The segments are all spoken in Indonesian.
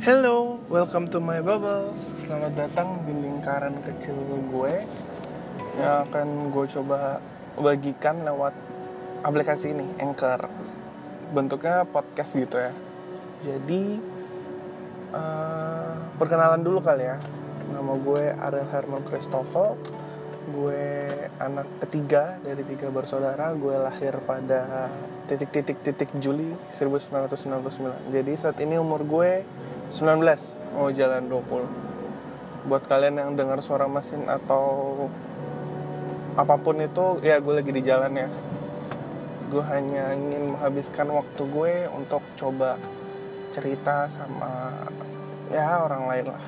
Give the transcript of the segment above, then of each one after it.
Hello, welcome to my bubble. Selamat datang di lingkaran kecil gue yang akan gue coba bagikan lewat aplikasi ini, Anchor. Bentuknya podcast gitu ya. Jadi uh, perkenalan dulu kali ya. Nama gue Ariel Herman Christoffel. Gue anak ketiga dari tiga bersaudara. Gue lahir pada titik-titik-titik Juli 1999. Jadi saat ini umur gue 19 mau jalan 20 buat kalian yang dengar suara mesin atau apa pun itu ya gue lagi di jalan ya. Gue hanya ingin menghabiskan waktu gue untuk coba cerita sama ya orang lain lah.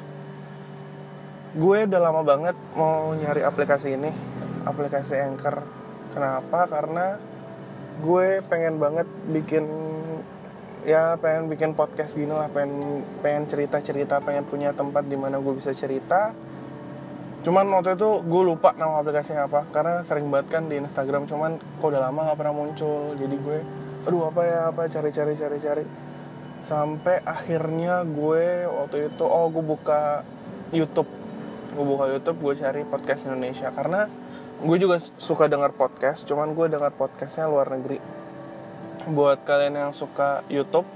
Gue udah lama banget mau nyari aplikasi ini aplikasi Anchor. Kenapa? Karena gue pengen banget bikin ya pengen bikin podcast gini lah pengen pengen cerita cerita pengen punya tempat di mana gue bisa cerita. Cuman waktu itu gue lupa nama aplikasinya apa karena sering banget kan di Instagram cuman kok udah lama nggak pernah muncul. Jadi gue aduh apa ya apa cari cari cari cari. Sampai akhirnya gue waktu itu oh gue buka YouTube. Gue buka YouTube gue cari podcast Indonesia. Karena gue juga suka dengar podcast cuman gue dengar podcastnya luar negeri buat kalian yang suka YouTube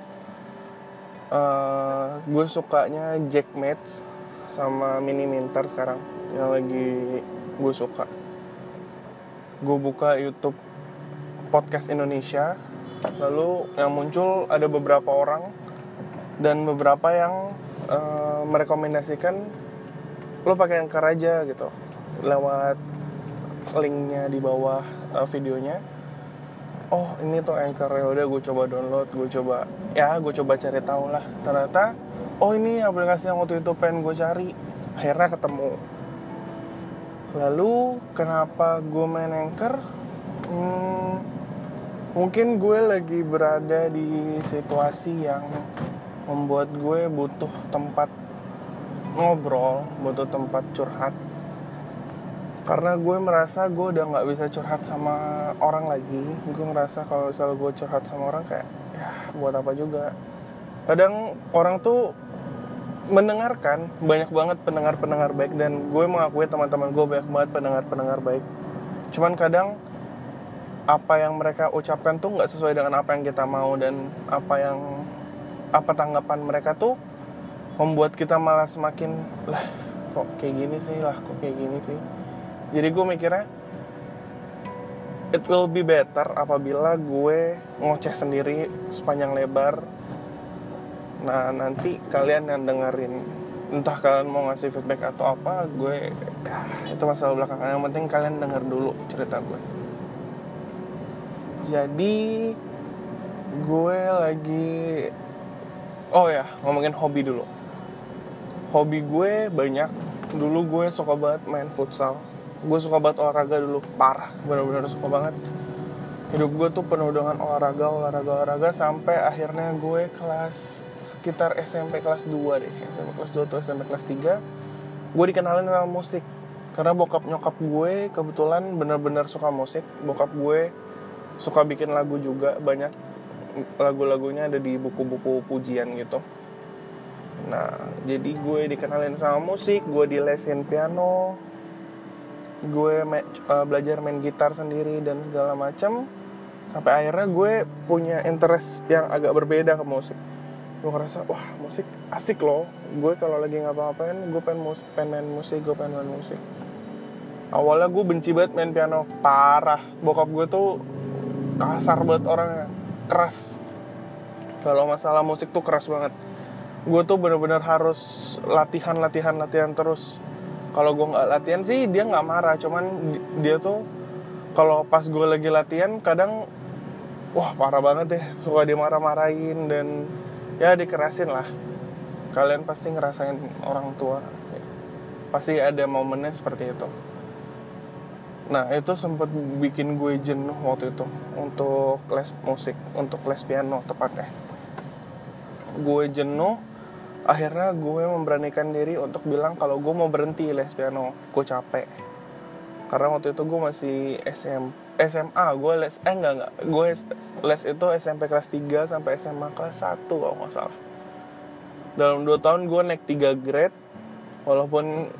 uh, gue sukanya Jack Mates sama Mini Minter sekarang. Yang lagi gue suka. Gue buka YouTube podcast Indonesia. Lalu yang muncul ada beberapa orang dan beberapa yang uh, merekomendasikan lo pakai Anchor aja gitu. Lewat linknya di bawah uh, videonya oh ini tuh anchor. Ya udah gue coba download gue coba ya gue coba cari tahu lah. Ternyata oh ini aplikasi yang waktu itu pengen gue cari. Akhirnya ketemu. Lalu kenapa gue main anchor? Hmm, mungkin gue lagi berada di situasi yang membuat gue butuh tempat ngobrol butuh tempat curhat karena gue merasa gue udah nggak bisa curhat sama orang lagi. Gue ngerasa kalau misal gue curhat sama orang kayak ya buat apa juga? Kadang orang tuh mendengarkan banyak banget pendengar-pendengar baik dan gue mengakui teman-teman gue banyak banget pendengar-pendengar baik. Cuman kadang apa yang mereka ucapkan tuh nggak sesuai dengan apa yang kita mau dan apa yang apa tanggapan mereka tuh membuat kita malah semakin lah kok kayak gini sih? Lah kok kayak gini sih jadi gue mikirnya it will be better apabila gue ngoceh sendiri sepanjang lebar. Nah nanti kalian yang dengerin entah kalian mau ngasih feedback atau apa gue ya, itu masalah belakangan. Yang penting kalian denger dulu cerita gue. Jadi gue lagi oh ya ngomongin hobi dulu. Hobi gue banyak. Dulu gue suka banget main futsal gue suka banget olahraga dulu. Parah bener-bener suka banget. Hidup gue tuh penuh dengan olahraga olahraga olahraga sampai akhirnya gue kelas sekitar SMP kelas 2 deh. SMP kelas 2 atau SMP kelas 3 gue dikenalin sama musik. Karena bokap nyokap gue kebetulan bener-bener suka musik. Bokap gue suka bikin lagu juga banyak lagu-lagunya ada di buku-buku pujian gitu. Nah jadi gue dikenalin sama musik gue dilesin piano gue uh, belajar main gitar sendiri dan segala macam sampai akhirnya gue punya interest yang agak berbeda ke musik. Gue ngerasa wah musik asik loh. Gue kalau lagi ngapa-ngapain gue pengen musik pengen main musik gue pengen main musik. Awalnya gue benci banget main piano parah. Bokap gue tuh kasar banget orangnya keras. Kalau masalah musik tuh keras banget. Gue tuh bener-bener harus latihan latihan latihan terus kalau gue nggak latihan sih dia nggak marah. Cuman dia tuh kalau pas gue lagi latihan kadang wah parah banget deh. Suka dia marah-marahin dan ya dikerasin lah. Kalian pasti ngerasain orang tua. Pasti ada momennya seperti itu. Nah itu sempat bikin gue jenuh waktu itu. Untuk les musik untuk les piano tepatnya. Gue jenuh akhirnya gue memberanikan diri untuk bilang kalau gue mau berhenti les piano gue capek. Karena waktu itu gue masih SM, SMA gue les eh enggak enggak. Gue les itu SMP kelas 3 sampai SMA kelas 1 kalau nggak salah. Dalam 2 tahun gue naik 3 grade. Walaupun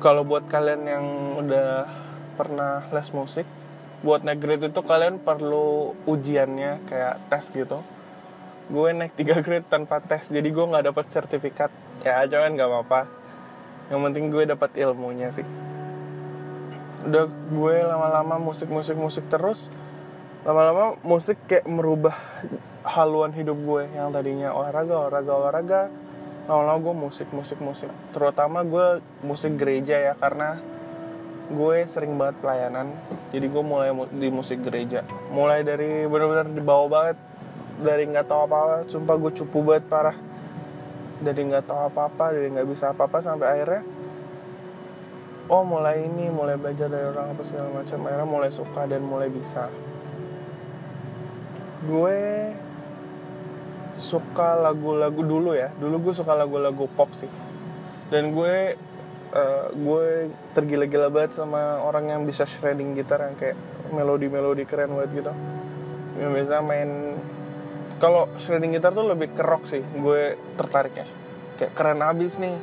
kalau buat kalian yang udah pernah les musik buat naik grade itu kalian perlu ujiannya kayak tes gitu gue naik 3 grade tanpa tes jadi gue nggak dapat sertifikat. Ya jangan nggak apa-apa. Yang penting gue dapat ilmunya sih. Udah gue lama-lama musik musik terus. Lama-lama musik kayak merubah haluan hidup gue yang tadinya olahraga olahraga olahraga. Lama-lama gue musik musik musik. Terutama gue musik gereja ya karena gue sering banget pelayanan. Jadi gue mulai di musik gereja. Mulai dari benar-benar di bawah banget dari nggak tahu apa-apa. Sumpah gue cupu banget parah. Dari nggak tahu apa-apa dari nggak bisa apa-apa sampai akhirnya oh mulai ini mulai belajar dari orang apa segala macam. Akhirnya mulai suka dan mulai bisa. Gue suka lagu-lagu dulu ya. Dulu gue suka lagu-lagu pop sih. Dan gue uh, gue tergila-gila banget sama orang yang bisa shredding gitar yang kayak melodi-melodi keren banget gitu. Yang bisa main kalau shredding gitar tuh lebih ke rock sih gue tertariknya. Kayak keren abis nih.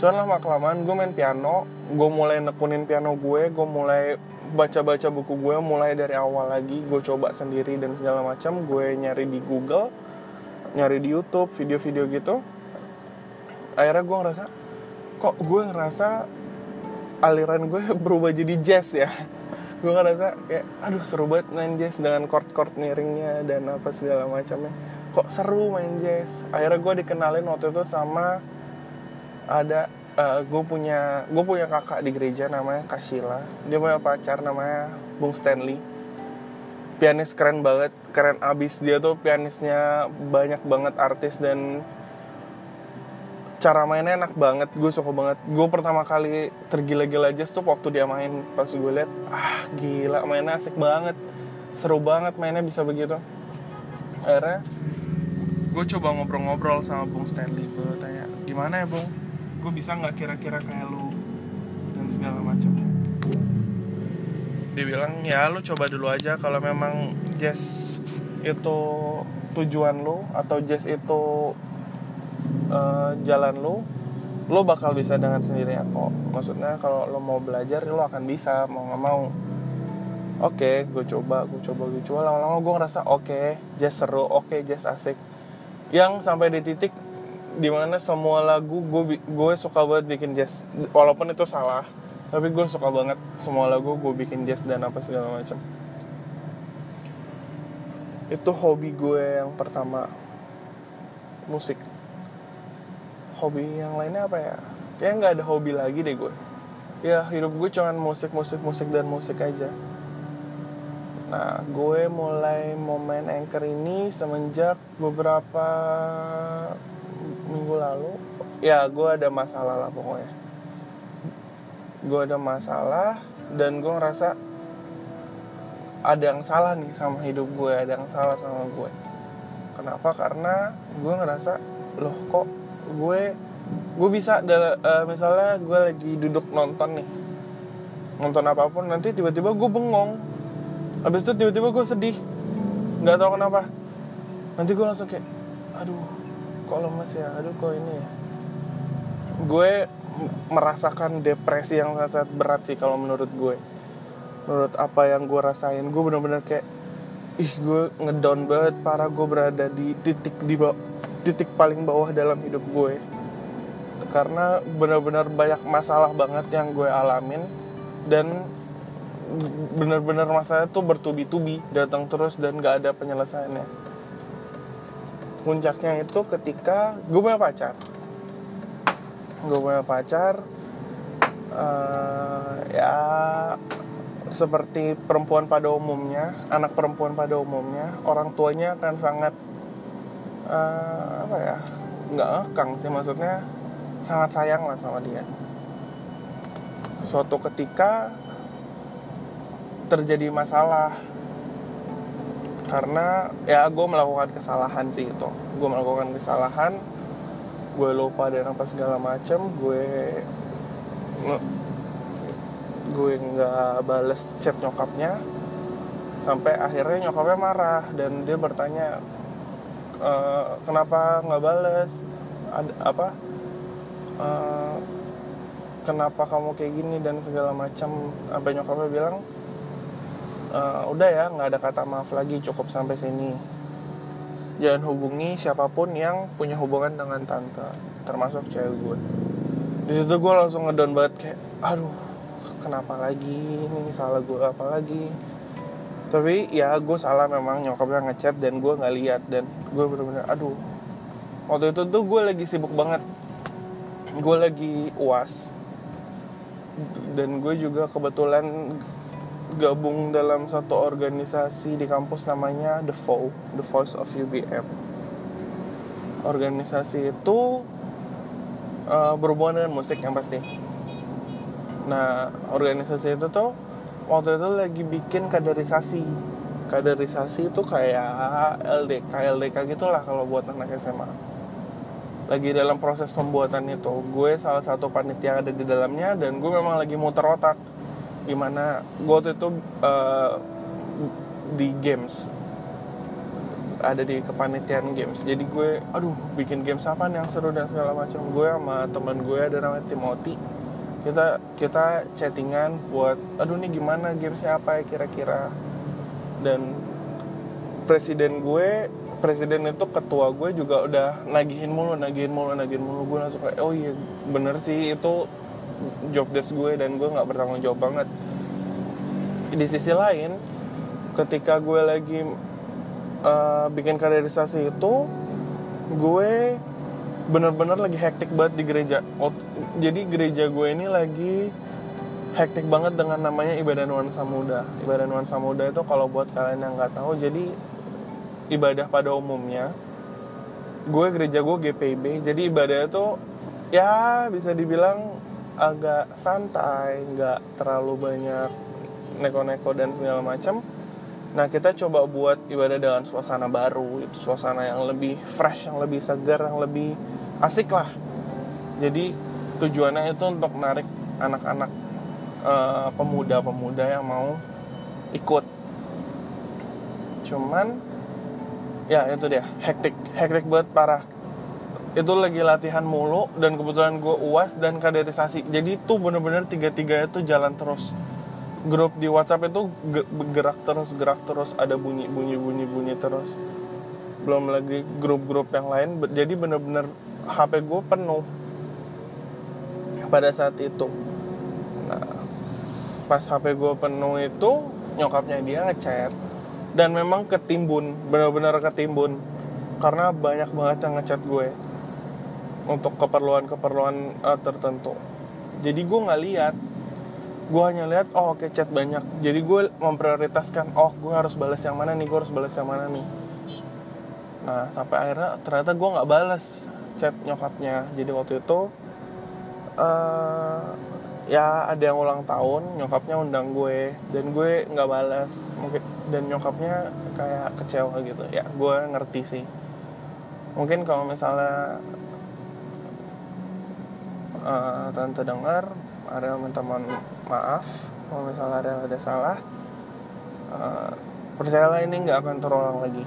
Cuman lama kelamaan gue main piano gue mulai nekunin piano gue gue mulai baca-baca buku gue mulai dari awal lagi gue coba sendiri dan segala macam gue nyari di Google nyari di YouTube video-video gitu. Akhirnya gue ngerasa kok gue ngerasa aliran gue berubah jadi jazz ya gue ngerasa kayak aduh seru banget main jazz dengan chord-chord miringnya dan apa segala macamnya. Kok seru main jazz? Akhirnya gue dikenalin waktu itu sama ada uh, gue punya gue punya kakak di gereja namanya Kasila dia punya pacar namanya Bung Stanley. Pianis keren banget keren abis. Dia tuh pianisnya banyak banget artis dan cara mainnya enak banget gue suka banget. Gue pertama kali tergila-gila aja tuh waktu dia main pas gue liat ah gila mainnya asik banget. Seru banget mainnya bisa begitu. Akhirnya gue coba ngobrol-ngobrol sama Bung Stanley gue tanya gimana ya Bung? Gue bisa nggak kira-kira kayak lu? Dan segala macamnya dia bilang ya lu coba dulu aja kalau memang jazz itu tujuan lu atau jazz itu uh, jalan lu lo bakal bisa dengan sendirinya kok. Maksudnya kalau lo mau belajar lo akan bisa mau nggak mau. Oke okay, gue coba gue coba gue coba. Lama-lama gue ngerasa oke okay, jazz seru oke okay, jazz asik. Yang sampai di titik di mana semua lagu gue gue suka banget bikin jazz. Walaupun itu salah tapi gue suka banget semua lagu gue bikin jazz dan apa segala macam. Itu hobi gue yang pertama. Musik hobi yang lainnya apa ya? Kayak nggak ada hobi lagi deh gue. Ya hidup gue cuman musik musik musik dan musik aja. Nah gue mulai main anchor ini semenjak beberapa minggu lalu. Ya gue ada masalah lah pokoknya. Gue ada masalah dan gue ngerasa ada yang salah nih sama hidup gue ada yang salah sama gue. Kenapa? Karena gue ngerasa loh kok gue gue bisa uh, misalnya gue lagi duduk nonton nih nonton apa pun nanti tiba-tiba gue bengong. Habis itu tiba-tiba gue sedih nggak tahu kenapa. Nanti gue langsung kayak aduh kok lemes ya? Aduh kok ini ya? Gue merasakan depresi yang sangat berat sih kalau menurut gue. Menurut apa yang gue rasain gue bener-bener kayak ih gue ngedown banget parah gue berada di titik di bawah titik paling bawah dalam hidup gue. Karena benar-benar banyak masalah banget yang gue alamin. Dan benar-benar masalah itu bertubi-tubi datang terus dan gak ada penyelesaiannya. Puncaknya itu ketika gue punya pacar. Gue punya pacar uh, ya seperti perempuan pada umumnya anak perempuan pada umumnya orang tuanya akan sangat uh, apa ya? Nggak ngekang sih maksudnya sangat sayang lah sama dia. Suatu ketika terjadi masalah. Karena ya gue melakukan kesalahan sih itu. Gue melakukan kesalahan gue lupa dan apa segala macem gue gue nggak bales chat nyokapnya. Sampai akhirnya nyokapnya marah dan dia bertanya e, kenapa nggak bales? Ada apa? Uh, kenapa kamu kayak gini dan segala macam? Apa nyokapnya bilang uh, udah ya nggak ada kata maaf lagi cukup sampai sini. Jangan hubungi siapa pun yang punya hubungan dengan tante termasuk cewek gue. Di situ gue langsung ngedown banget kayak aduh kenapa lagi? Ini salah gue apa lagi tapi ya gue salah memang nyokapnya ngechat dan gue nggak lihat dan gue bener-bener aduh waktu itu tuh gue lagi sibuk banget gue lagi uas dan gue juga kebetulan gabung dalam satu organisasi di kampus namanya The VO, The Voice of UBM. Organisasi itu uh, berhubungan dengan musik yang pasti. Nah, organisasi itu tuh waktu itu lagi bikin kaderisasi. Kaderisasi itu kayak LDK, LDK gitulah kalau buat anak SMA lagi dalam proses pembuatan itu. Gue salah satu panitia ada di dalamnya dan gue memang lagi muter otak. Gimana gue waktu itu uh, di games. Ada di kepanitiaan games. Jadi gue aduh bikin games apa yang seru dan segala macam. Gue sama teman gue ada namanya Timothy kita kita chattingan buat aduh nih gimana? Gamesnya apa ya kira-kira? Dan presiden gue presiden itu ketua gue juga udah nagihin mulu nagihin mulu nagihin mulu. Gue langsung kayak oh iya bener sih itu job desk gue dan gue nggak bertanggung jawab banget. Di sisi lain ketika gue lagi uh, bikin kaderisasi itu gue bener-bener lagi hektik banget di gereja. Jadi gereja gue ini lagi hektik banget dengan namanya ibadah nuansa muda. Ibadah nuansa muda itu kalau buat kalian yang nggak tahu jadi ibadah pada umumnya gue gereja gue GPB jadi ibadah itu ya bisa dibilang agak santai nggak terlalu banyak neko-neko dan segala macam nah kita coba buat ibadah dengan suasana baru itu suasana yang lebih fresh yang lebih segar yang lebih asik lah. Jadi tujuannya itu untuk narik anak-anak uh, pemuda-pemuda yang mau ikut. Cuman ya itu dia. Hektik hektik banget parah. Itu lagi latihan mulu dan kebetulan gue uas dan kaderisasi. Jadi itu bener-bener tiga-tiga itu jalan terus grup di WhatsApp itu gerak terus gerak terus ada bunyi bunyi bunyi bunyi terus. Belum lagi grup-grup yang lain jadi bener-bener HP gue penuh pada saat itu. Nah pas HP gue penuh itu nyokapnya dia ngechat. Dan memang ketimbun benar-benar ketimbun. Karena banyak banget yang ngechat gue untuk keperluan-keperluan uh, tertentu. Jadi gue nggak lihat gue hanya lihat oh oke okay, chat banyak. Jadi gue memprioritaskan oh gue harus balas yang mana nih gue harus balas yang mana nih. Nah sampai akhirnya ternyata gue nggak balas chat nyokapnya. Jadi waktu itu uh, ya ada yang ulang tahun nyokapnya undang gue. Dan gue nggak balas. Mungkin dan nyokapnya kayak kecewa gitu. Ya gue ngerti sih. Mungkin kalau misalnya uh, tante dengar ada minta maaf kalau misalnya ada ada salah uh, percayalah ini nggak akan terulang lagi.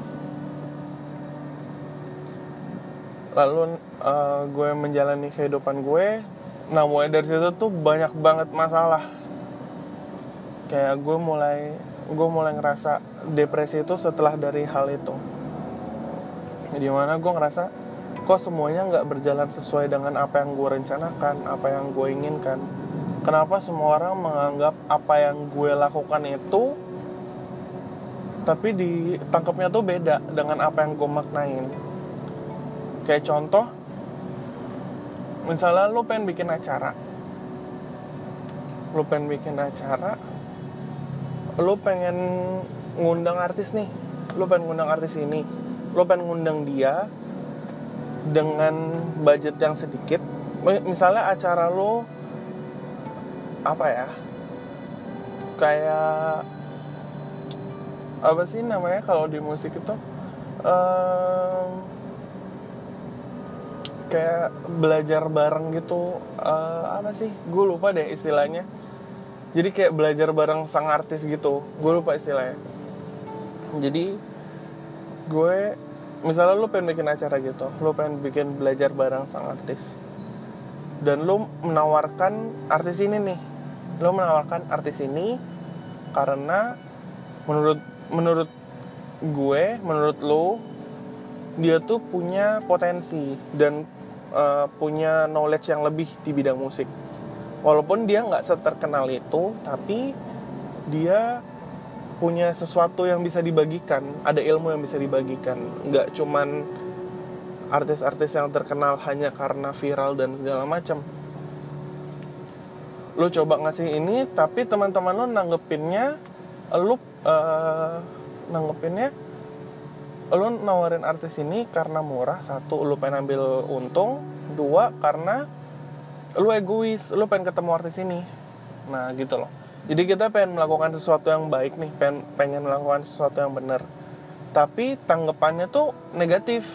Lalu uh, gue menjalani kehidupan gue nah mulai dari situ tuh banyak banget masalah. Kayak gue mulai gue mulai ngerasa depresi itu setelah dari hal itu. Jadi mana gue ngerasa kok semuanya nggak berjalan sesuai dengan apa yang gue rencanakan apa yang gue inginkan kenapa semua orang menganggap apa yang gue lakukan itu tapi ditangkapnya tuh beda dengan apa yang gue maknain. Kayak contoh misalnya lu pengen bikin acara. Lu pengen bikin acara lu pengen ngundang artis nih. Lu pengen ngundang artis ini. Lu pengen ngundang dia dengan budget yang sedikit. Misalnya acara lu apa ya? Kayak apa sih namanya kalau di musik itu um, kayak belajar bareng gitu uh, apa sih? Gue lupa deh istilahnya. Jadi kayak belajar bareng sang artis gitu. Gue lupa istilahnya. Jadi gue misalnya lu pengen bikin acara gitu lu pengen bikin belajar bareng sang artis dan lu menawarkan artis ini nih. Lu menawarkan artis ini karena menurut menurut gue menurut lu dia tuh punya potensi dan uh, punya knowledge yang lebih di bidang musik. Walaupun dia nggak seterkenal itu tapi dia punya sesuatu yang bisa dibagikan. Ada ilmu yang bisa dibagikan. Nggak cuman artis-artis yang terkenal hanya karena viral dan segala macam. Lu coba ngasih ini tapi teman-teman lu nanggepinnya lu uh, nanggepinnya lu nawarin artis ini karena murah. Satu lu pengen ambil untung. Dua karena lu egois lu pengen ketemu artis ini. Nah gitu loh. Jadi kita pengen melakukan sesuatu yang baik nih pengen pengen melakukan sesuatu yang benar. Tapi tanggapannya tuh negatif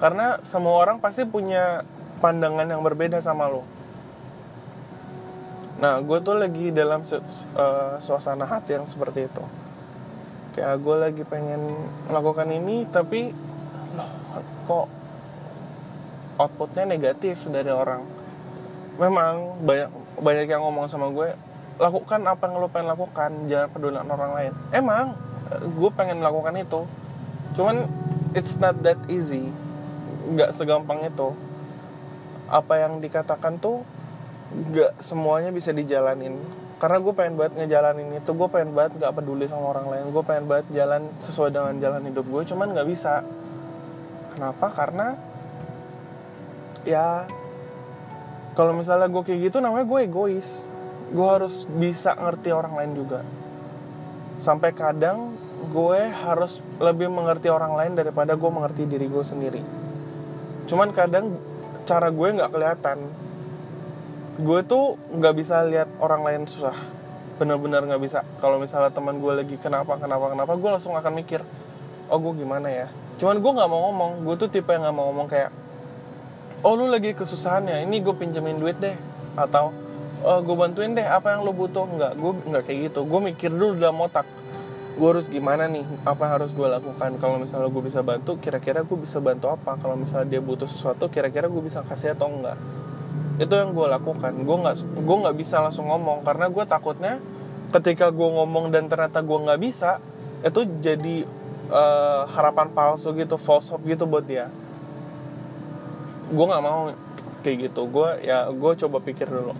karena semua orang pasti punya pandangan yang berbeda sama lo. Nah gue tuh lagi dalam uh, suasana hati yang seperti itu. Kayak gue lagi pengen melakukan ini tapi loh kok outputnya negatif dari orang? Memang banyak banyak yang ngomong sama gue lakukan apa yang lo pengen lakukan jangan peduli orang lain. Emang gue pengen melakukan itu. Cuman it's not that easy nggak segampang itu. Apa yang dikatakan tuh nggak semuanya bisa dijalanin. Karena gue pengen banget ngejalanin itu gue pengen banget nggak peduli sama orang lain gue pengen banget jalan sesuai dengan jalan hidup gue cuman nggak bisa. Kenapa? Karena ya kalau misalnya gue kayak gitu namanya gue egois. Gue harus bisa ngerti orang lain juga. Sampai kadang gue harus lebih mengerti orang lain daripada gue mengerti diri gue sendiri cuman kadang cara gue nggak kelihatan. Gue tuh nggak bisa lihat orang lain susah. Bener-bener nggak bisa. Kalau misalnya teman gue lagi kenapa kenapa kenapa gue langsung akan mikir oh gue gimana ya? Cuman gue nggak mau ngomong. Gue tuh tipe yang nggak mau ngomong kayak oh lu lagi kesusahan ya? Ini gue pinjemin duit deh. Atau oh, gue bantuin deh. Apa yang lo butuh? Nggak. Gue nggak kayak gitu. Gue mikir dulu dalam otak gue harus gimana nih? Apa harus gue lakukan? Kalau misalnya gue bisa bantu kira-kira gue bisa bantu apa? Kalau misalnya dia butuh sesuatu kira-kira gue bisa kasih atau enggak? Itu yang gue lakukan. Gue nggak gue nggak bisa langsung ngomong karena gue takutnya ketika gue ngomong dan ternyata gue nggak bisa itu jadi uh, harapan palsu gitu false hope gitu buat dia. Gue nggak mau kayak gitu. Gue ya gue coba pikir dulu.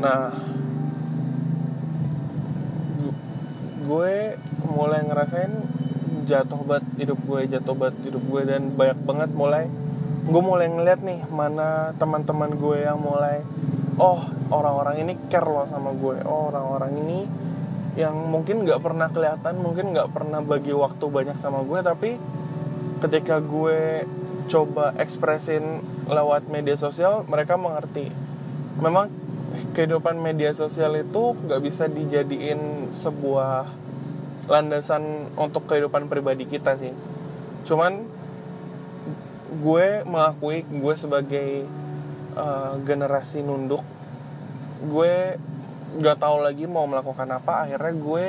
Nah gue mulai ngerasain jatuh banget hidup gue jatuh banget hidup gue dan banyak banget mulai gue mulai ngeliat nih mana teman-teman gue yang mulai oh orang-orang ini care loh sama gue. Oh orang-orang ini yang mungkin nggak pernah kelihatan mungkin nggak pernah bagi waktu banyak sama gue tapi ketika gue coba ekspresin lewat media sosial mereka mengerti. Memang kehidupan media sosial itu nggak bisa dijadiin sebuah landasan untuk kehidupan pribadi kita sih. Cuman gue mengakui gue sebagai uh, generasi nunduk gue gak tahu lagi mau melakukan apa akhirnya gue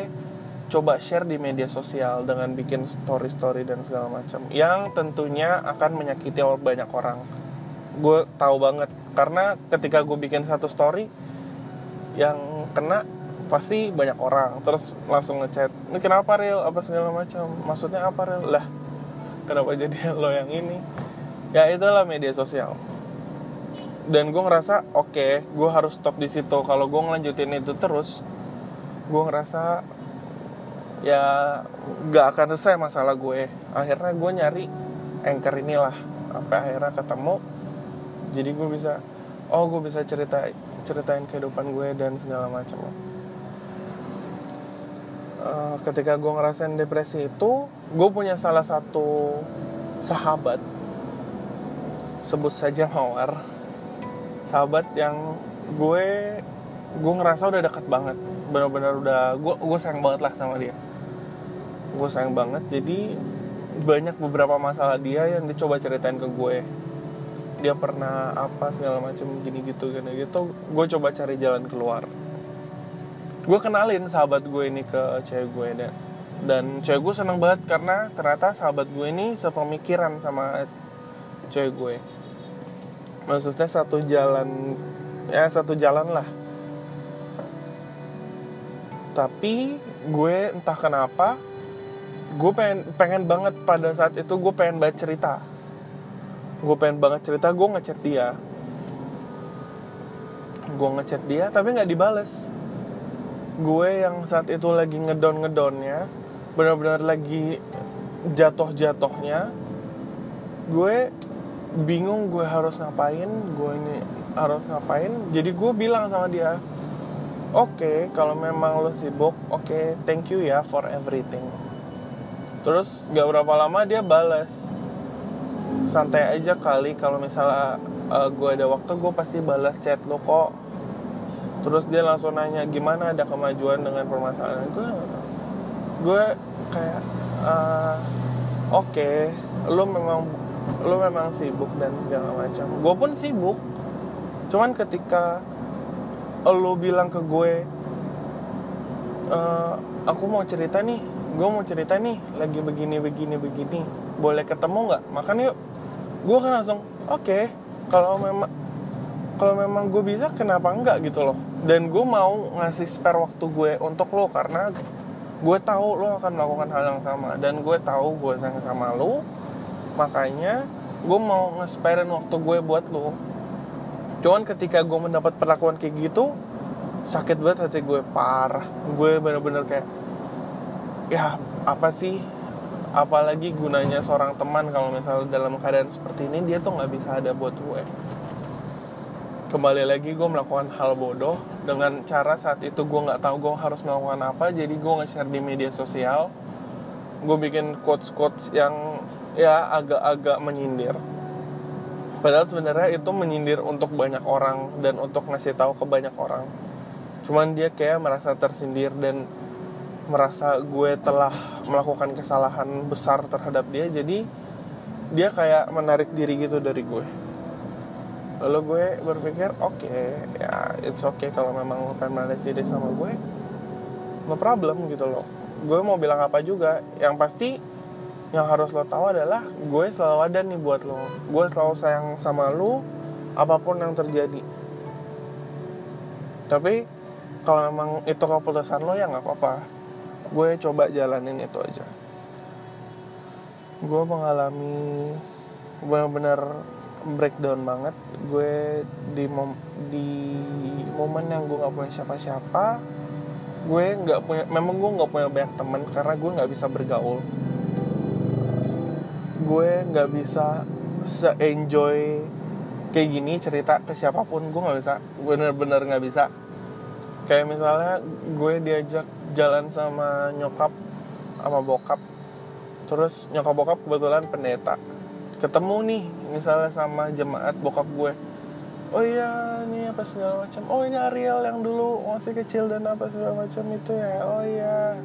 coba share di media sosial dengan bikin story-story dan segala macam yang tentunya akan menyakiti banyak orang. Gue tahu banget karena ketika gue bikin satu story yang kena pasti banyak orang. Terus langsung ngechat ini kenapa real apa segala macam. Maksudnya apa real lah kenapa jadi lo yang ini? Ya itulah media sosial. Dan gue ngerasa oke okay, gue harus stop di situ. Kalau gue ngelanjutin itu terus gue ngerasa ya gak akan selesai masalah gue. Akhirnya gue nyari anchor inilah. Sampai akhirnya ketemu jadi gue bisa oh gue bisa cerita ceritain kehidupan gue dan segala macam. Uh, ketika gue ngerasain depresi itu gue punya salah satu sahabat. Sebut saja Mawar sahabat yang gue gue ngerasa udah deket banget. Benar-benar udah gue gue sayang banget lah sama dia. Gue sayang banget. Jadi banyak beberapa masalah dia yang dicoba ceritain ke gue dia pernah apa segala macam gini gitu gini gitu gue coba cari jalan keluar. Gue kenalin sahabat gue ini ke cewek gue dan dan cewek gue seneng banget karena ternyata sahabat gue ini sepemikiran sama cewek gue maksudnya satu jalan ya satu jalan lah. Tapi gue entah kenapa gue pengen pengen banget pada saat itu gue pengen banget cerita gue pengen banget cerita gue ngechat dia. Gue ngechat dia tapi nggak dibales. Gue yang saat itu lagi ngedon ngedonnya benar-benar lagi jatuh-jatuhnya gue bingung gue harus ngapain gue ini harus ngapain. Jadi gue bilang sama dia oke okay, kalau memang lo sibuk oke okay, thank you ya for everything. Terus gak berapa lama dia balas santai aja kali. Kalau misalnya uh, gue ada waktu gue pasti balas chat lo kok. Terus dia langsung nanya gimana ada kemajuan dengan permasalahan gue gue kayak uh, oke okay, lo memang lo memang sibuk dan segala macam. Gue pun sibuk. Cuman ketika lo bilang ke gue uh, aku mau cerita nih gue mau cerita nih lagi begini begini begini. Boleh ketemu nggak? Makan yuk gue kan langsung oke okay, kalau memang kalau memang gue bisa kenapa enggak? Gitu loh. Dan gue mau ngasih spare waktu gue untuk lo karena gue tahu lo akan melakukan hal yang sama. Dan gue tahu gue sayang sama lo makanya gue mau ngesparein waktu gue buat lo. Cuman ketika gue mendapat perlakuan kayak gitu sakit banget hati gue parah. Gue bener-bener kayak ya apa sih apalagi gunanya seorang teman kalau misalnya dalam keadaan seperti ini dia tuh nggak bisa ada buat gue. Kembali lagi gue melakukan hal bodoh. Dengan cara saat itu gue nggak tahu gue harus melakukan apa jadi gue nge-share di media sosial. Gue bikin quotes quotes yang ya agak-agak menyindir. Padahal sebenarnya itu menyindir untuk banyak orang dan untuk ngasih tahu ke banyak orang. Cuman dia kayak merasa tersindir dan merasa gue telah melakukan kesalahan besar terhadap dia jadi dia kayak menarik diri gitu dari gue. Lalu gue berpikir oke okay, ya it's okay kalau memang lo pengen menarik diri sama gue. No problem gitu loh. Gue mau bilang apa juga yang pasti yang harus lo tahu adalah gue selalu ada nih buat lo. Gue selalu sayang sama lo apa pun yang terjadi. Tapi kalau memang itu keputusan lo ya nggak apa-apa gue coba jalanin itu aja. Gue mengalami benar-benar breakdown banget. Gue di mom di momen yang gue nggak punya siapa-siapa gue nggak punya memang gue nggak punya banyak teman karena gue nggak bisa bergaul. Gue nggak bisa se enjoy kayak gini cerita ke siapa pun. Gue nggak bisa bener-bener nggak bisa. Kayak misalnya gue diajak jalan sama nyokap sama bokap. Terus nyokap bokap kebetulan pendeta. Ketemu nih misalnya sama jemaat bokap gue. Oh iya ini apa segala macam. Oh ini Ariel yang dulu masih kecil dan apa segala macam itu ya. Oh iya.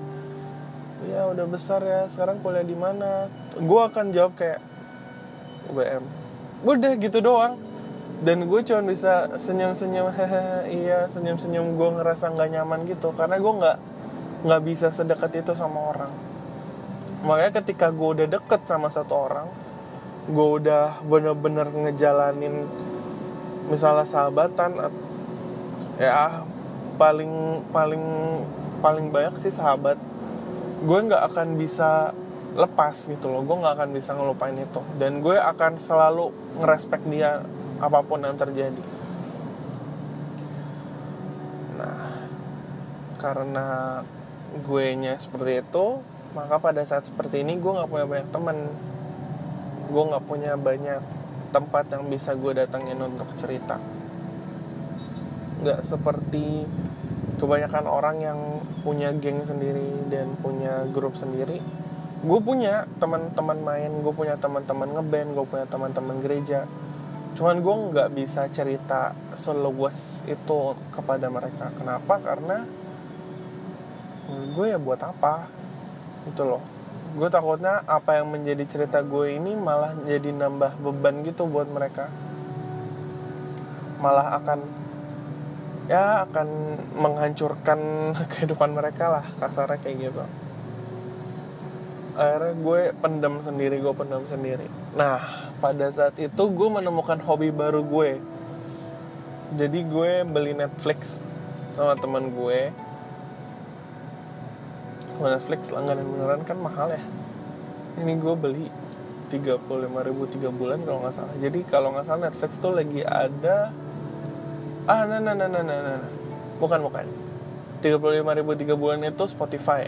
Iya udah besar ya. Sekarang kuliah di mana? Gue akan jawab kayak UBM udah gitu doang. Dan gue cuma bisa senyum-senyum hehehe iya senyum-senyum. Gue ngerasa nggak nyaman gitu. Karena gue nggak nggak bisa sedekat itu sama orang. Makanya ketika gue udah deket sama satu orang gue udah bener-bener ngejalanin misalnya sahabatan ya paling paling paling banyak sih sahabat. Gue nggak akan bisa lepas gitu loh gue nggak akan bisa ngelupain itu. Dan gue akan selalu ngerespek dia apa pun yang terjadi. Nah karena gue nya seperti itu maka pada saat seperti ini gue nggak punya banyak teman gue nggak punya banyak tempat yang bisa gue datangin untuk cerita. Nggak seperti kebanyakan orang yang punya geng sendiri dan punya grup sendiri. Gue punya teman-teman main gue punya teman-teman ngeband gue punya teman-teman gereja. Cuman gue nggak bisa cerita seluas itu kepada mereka. Kenapa? Karena gue ya buat apa? Itu loh. Gue takutnya apa yang menjadi cerita gue ini malah jadi nambah beban gitu buat mereka. Malah akan ya akan menghancurkan kehidupan mereka lah kasarnya kayak gitu. Akhirnya gue pendam sendiri gue pendam sendiri. Nah pada saat itu gue menemukan hobi baru gue. Jadi gue beli Netflix sama teman gue Netflix langganan beneran kan mahal ya. Ini gue beli 35 ribu 3 bulan kalau nggak salah. Jadi kalau nggak salah Netflix tuh lagi ada ah nah nah nah nah nah, nah. bukan bukan. 35 ribu 3 bulan itu Spotify.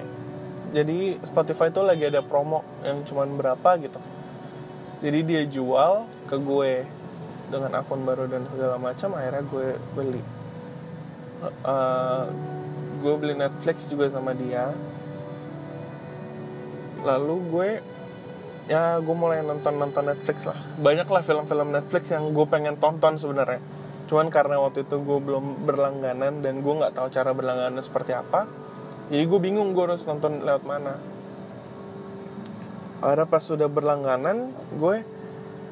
Jadi Spotify tuh lagi ada promo yang cuman berapa gitu. Jadi dia jual ke gue dengan akun baru dan segala macam akhirnya gue beli. Uh, gue beli Netflix juga sama dia lalu gue ya gue mulai nonton nonton Netflix lah. Banyak lah film-film Netflix yang gue pengen tonton sebenarnya. Cuman karena waktu itu gue belum berlangganan dan gue nggak tahu cara berlangganan seperti apa jadi gue bingung gue harus nonton lewat mana. Akhirnya pas sudah berlangganan gue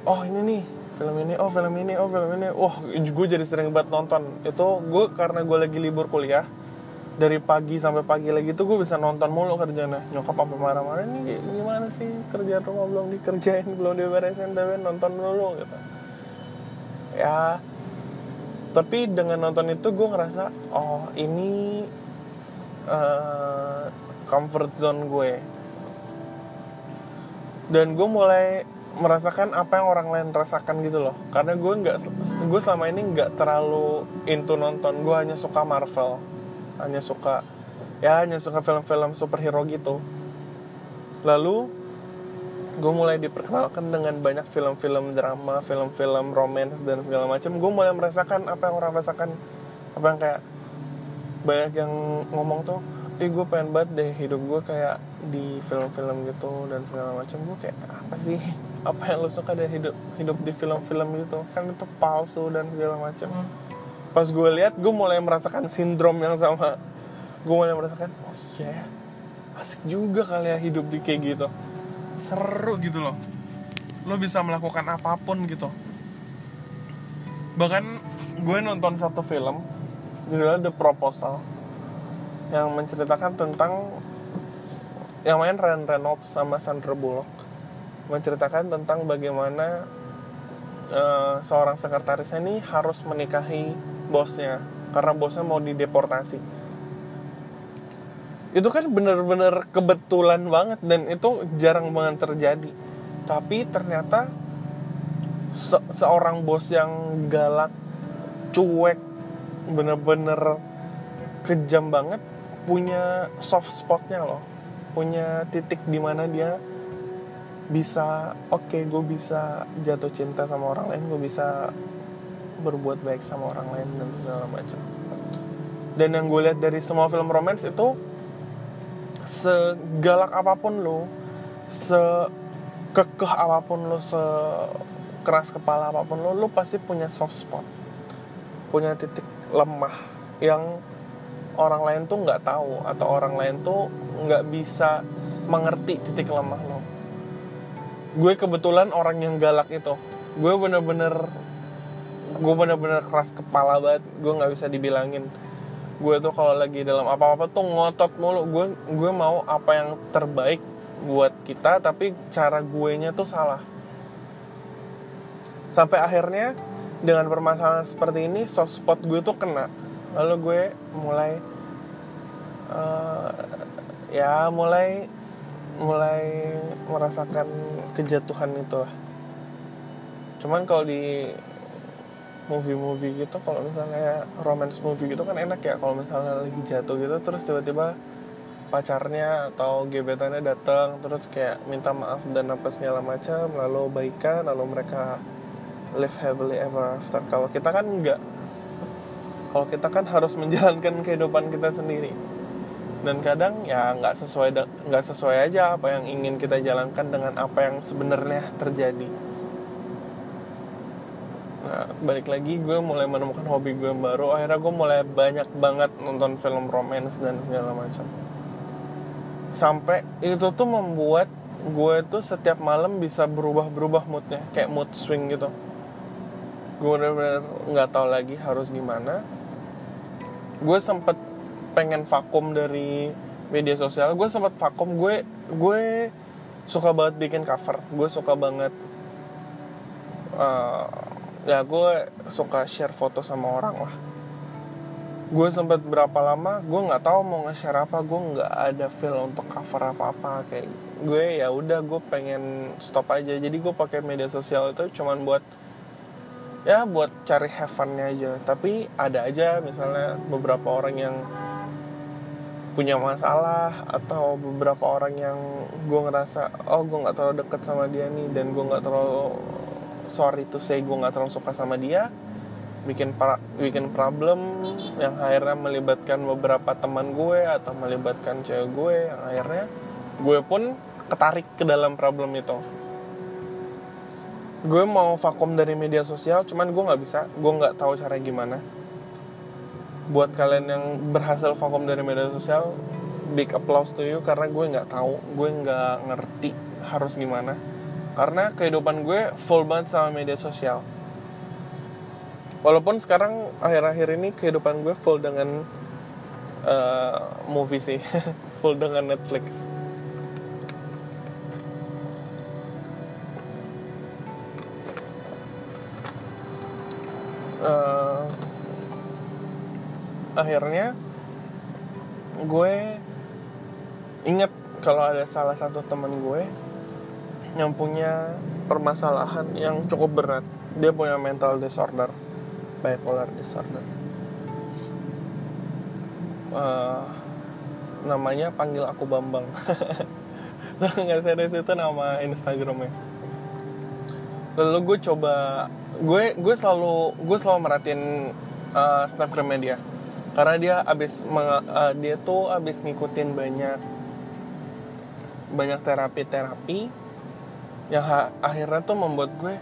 oh ini nih film ini oh film ini oh film ini. Wah gue jadi sering banget nonton. Itu gue karena gue lagi libur kuliah dari pagi sampai pagi lagi tuh gue bisa nonton mulu kerjanya. Nyokap apa marah-marah ini gimana sih? Kerja rumah belum dikerjain belum diberesin tapi nonton dulu gitu. Ya tapi dengan nonton itu gue ngerasa oh ini uh, comfort zone gue. Dan gue mulai merasakan apa yang orang lain rasakan gitu loh. Karena gue nggak gue selama ini nggak terlalu into nonton gue hanya suka Marvel hanya suka ya hanya suka film-film superhero gitu. Lalu gue mulai diperkenalkan dengan banyak film-film drama film-film romance dan segala macam gue mulai merasakan apa yang orang rasakan apa yang kayak banyak yang ngomong tuh ih gue pengen banget deh hidup gue kayak di film-film gitu dan segala macam gue kayak apa sih? Apa yang lo suka dari hidup hidup di film-film gitu? Kan itu palsu dan segala macam pas gue lihat gue mulai merasakan sindrom yang sama. Gue mulai merasakan oh iya yeah, asik juga kali ya hidup di kayak gitu. Seru gitu loh. Lo bisa melakukan apa pun gitu. Bahkan gue nonton satu film judulnya The Proposal yang menceritakan tentang yang main Ryan Reynolds sama Sandra Bullock. Menceritakan tentang bagaimana uh, seorang sekretarisnya ini harus menikahi bosnya karena bosnya mau dideportasi. Itu kan bener-bener kebetulan banget dan itu jarang banget terjadi. Tapi ternyata se seorang bos yang galak cuek bener-bener kejam banget punya soft spotnya loh. Punya titik di mana dia bisa oke okay, gue bisa jatuh cinta sama orang lain gue bisa berbuat baik sama orang lain dan segala macam. Dan yang gue lihat dari semua film romance itu segalak apa pun lo sekekeh apa pun lo sekeras kepala apa pun lo lo pasti punya soft spot. Punya titik lemah yang orang lain tuh nggak tahu atau orang lain tuh nggak bisa mengerti titik lemah lo gue kebetulan orang yang galak itu. Gue bener-bener gue bener-bener keras kepala banget. Gue nggak bisa dibilangin. Gue tuh kalau lagi dalam apa-apa tuh ngotot mulu. Gue gue mau apa yang terbaik buat kita tapi cara gue nya tuh salah. Sampai akhirnya dengan permasalahan seperti ini soft spot gue tuh kena. Lalu gue mulai uh, ya mulai mulai merasakan kejatuhan itu cuman kalau di movie-movie gitu kalau misalnya romance movie gitu kan enak ya kalau misalnya lagi jatuh gitu terus tiba-tiba pacarnya atau gebetannya datang terus kayak minta maaf dan apa segala macam lalu baikan lalu mereka live happily ever after. Kalau kita kan enggak kalau kita kan harus menjalankan kehidupan kita sendiri. Dan kadang ya nggak sesuai nggak sesuai aja apa yang ingin kita jalankan dengan apa yang sebenarnya terjadi Nah, balik lagi gue mulai menemukan hobi gue yang baru. Akhirnya gue mulai banyak banget nonton film romance dan segala macam. Sampai itu tuh membuat gue tuh setiap malam bisa berubah-berubah moodnya, kayak mood swing gitu. Gue bener-bener nggak tahu lagi harus gimana. Gue sempet pengen vakum dari media sosial. Gue sempet vakum. Gue gue suka banget bikin cover gue suka banget uh, ya gue suka share foto sama orang lah. Gue sempat berapa lama gue nggak tahu mau nge-share apa gue nggak ada feel untuk cover apa apa kayak gue ya udah gue pengen stop aja. Jadi gue pakai media sosial itu cuman buat ya buat cari have fun-nya aja. Tapi ada aja misalnya beberapa orang yang punya masalah atau beberapa orang yang gue ngerasa oh gue nggak terlalu deket sama dia nih dan gue nggak terlalu sorry to say gue nggak terlalu suka sama dia. Bikin para, bikin problem yang akhirnya melibatkan beberapa teman gue atau melibatkan cewek gue yang akhirnya gue pun ketarik ke dalam problem itu. Gue mau vakum dari media sosial cuman gue nggak bisa. Gue nggak tahu cara gimana. Buat kalian yang berhasil vakum dari media sosial big applause to you karena gue nggak tahu. Gue nggak ngerti harus gimana karena kehidupan gue full banget sama media sosial. Walaupun sekarang akhir-akhir ini kehidupan gue full dengan uh, movie sih. Full dengan Netflix. Uh, akhirnya gue inget kalau ada salah satu teman gue yang punya permasalahan yang cukup berat. Dia punya mental disorder bipolar disorder. Uh, namanya panggil aku Bambang. Nggak serius itu nama Instagramnya? Lalu gue coba gue gue selalu gue selalu merhatiin uh, snapgramnya dia. Karena dia abis uh, dia tuh abis ngikutin banyak banyak terapi-terapi yang akhirnya tuh membuat gue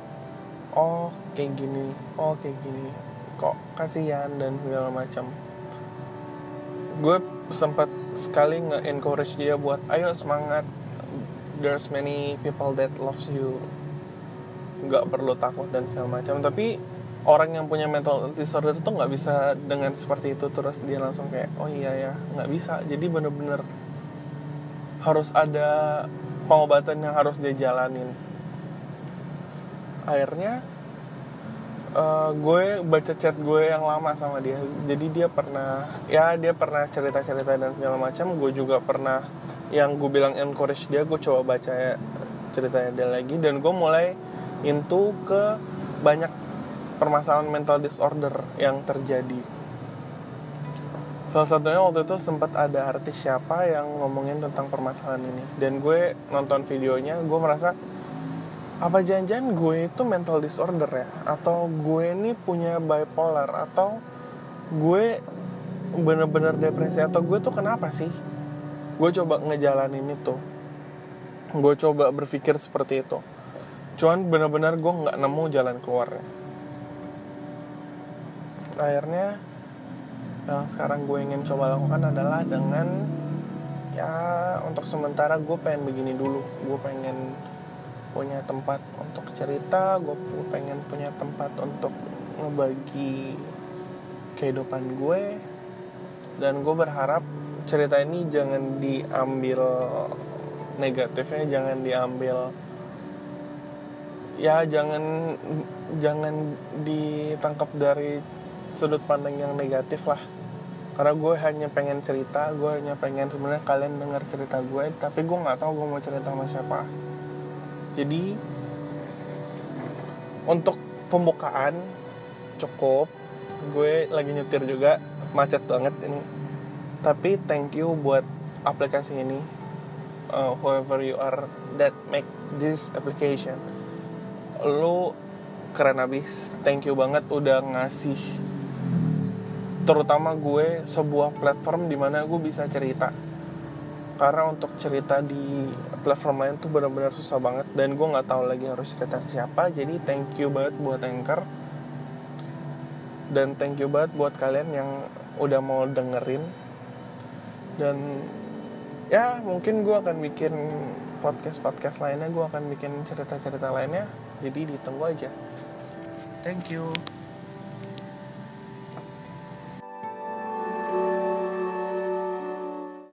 oh kayak gini oh kayak gini kok kasihan dan segala macam. Gue sempat sekali nge-encourage dia buat ayo semangat there's many people that loves you. Nggak perlu takut dan segala macam. Tapi orang yang punya mental disorder itu nggak bisa dengan seperti itu. Terus dia langsung kayak oh iya ya nggak bisa. Jadi bener-bener harus ada pengobatan yang harus dia jalanin. Akhirnya uh, gue baca chat gue yang lama sama dia. Jadi dia pernah ya dia pernah cerita cerita dan segala macam. Gue juga pernah yang gue bilang encourage dia gue coba baca ceritanya dia lagi. Dan gue mulai into ke banyak permasalahan mental disorder yang terjadi. Salah satunya waktu itu sempat ada artis siapa yang ngomongin tentang permasalahan ini. Dan gue nonton videonya gue merasa apa janjian gue itu mental disorder ya? Atau gue ini punya bipolar? Atau gue bener-bener depresi? Atau gue tuh kenapa sih? Gue coba ngejalanin itu. Gue coba berpikir seperti itu. Cuman bener-bener gue nggak nemu jalan keluarnya. Akhirnya yang sekarang gue ingin coba lakukan adalah dengan ya untuk sementara gue pengen begini dulu. Gue pengen punya tempat untuk cerita gue pengen punya tempat untuk ngebagi kehidupan gue. Dan gue berharap cerita ini jangan diambil negatifnya jangan diambil ya jangan jangan ditangkap dari sudut pandang yang negatif lah. Karena gue hanya pengen cerita gue hanya pengen sebenarnya kalian dengar cerita gue tapi gue nggak tahu gue mau cerita sama siapa. Jadi untuk pembukaan cukup. Gue lagi nyetir juga macet banget ini. Tapi thank you buat aplikasi ini. Uh, whoever you are that make this application. Lu keren abis. Thank you banget udah ngasih terutama gue sebuah platform di mana gue bisa cerita. Karena untuk cerita di platform lain tuh benar-benar susah banget dan gue nggak tahu lagi harus cerita ke siapa. Jadi thank you banget buat anchor. Dan thank you banget buat kalian yang udah mau dengerin. Dan ya mungkin gue akan bikin podcast podcast lainnya gue akan bikin cerita cerita lainnya. Jadi ditunggu aja. Thank you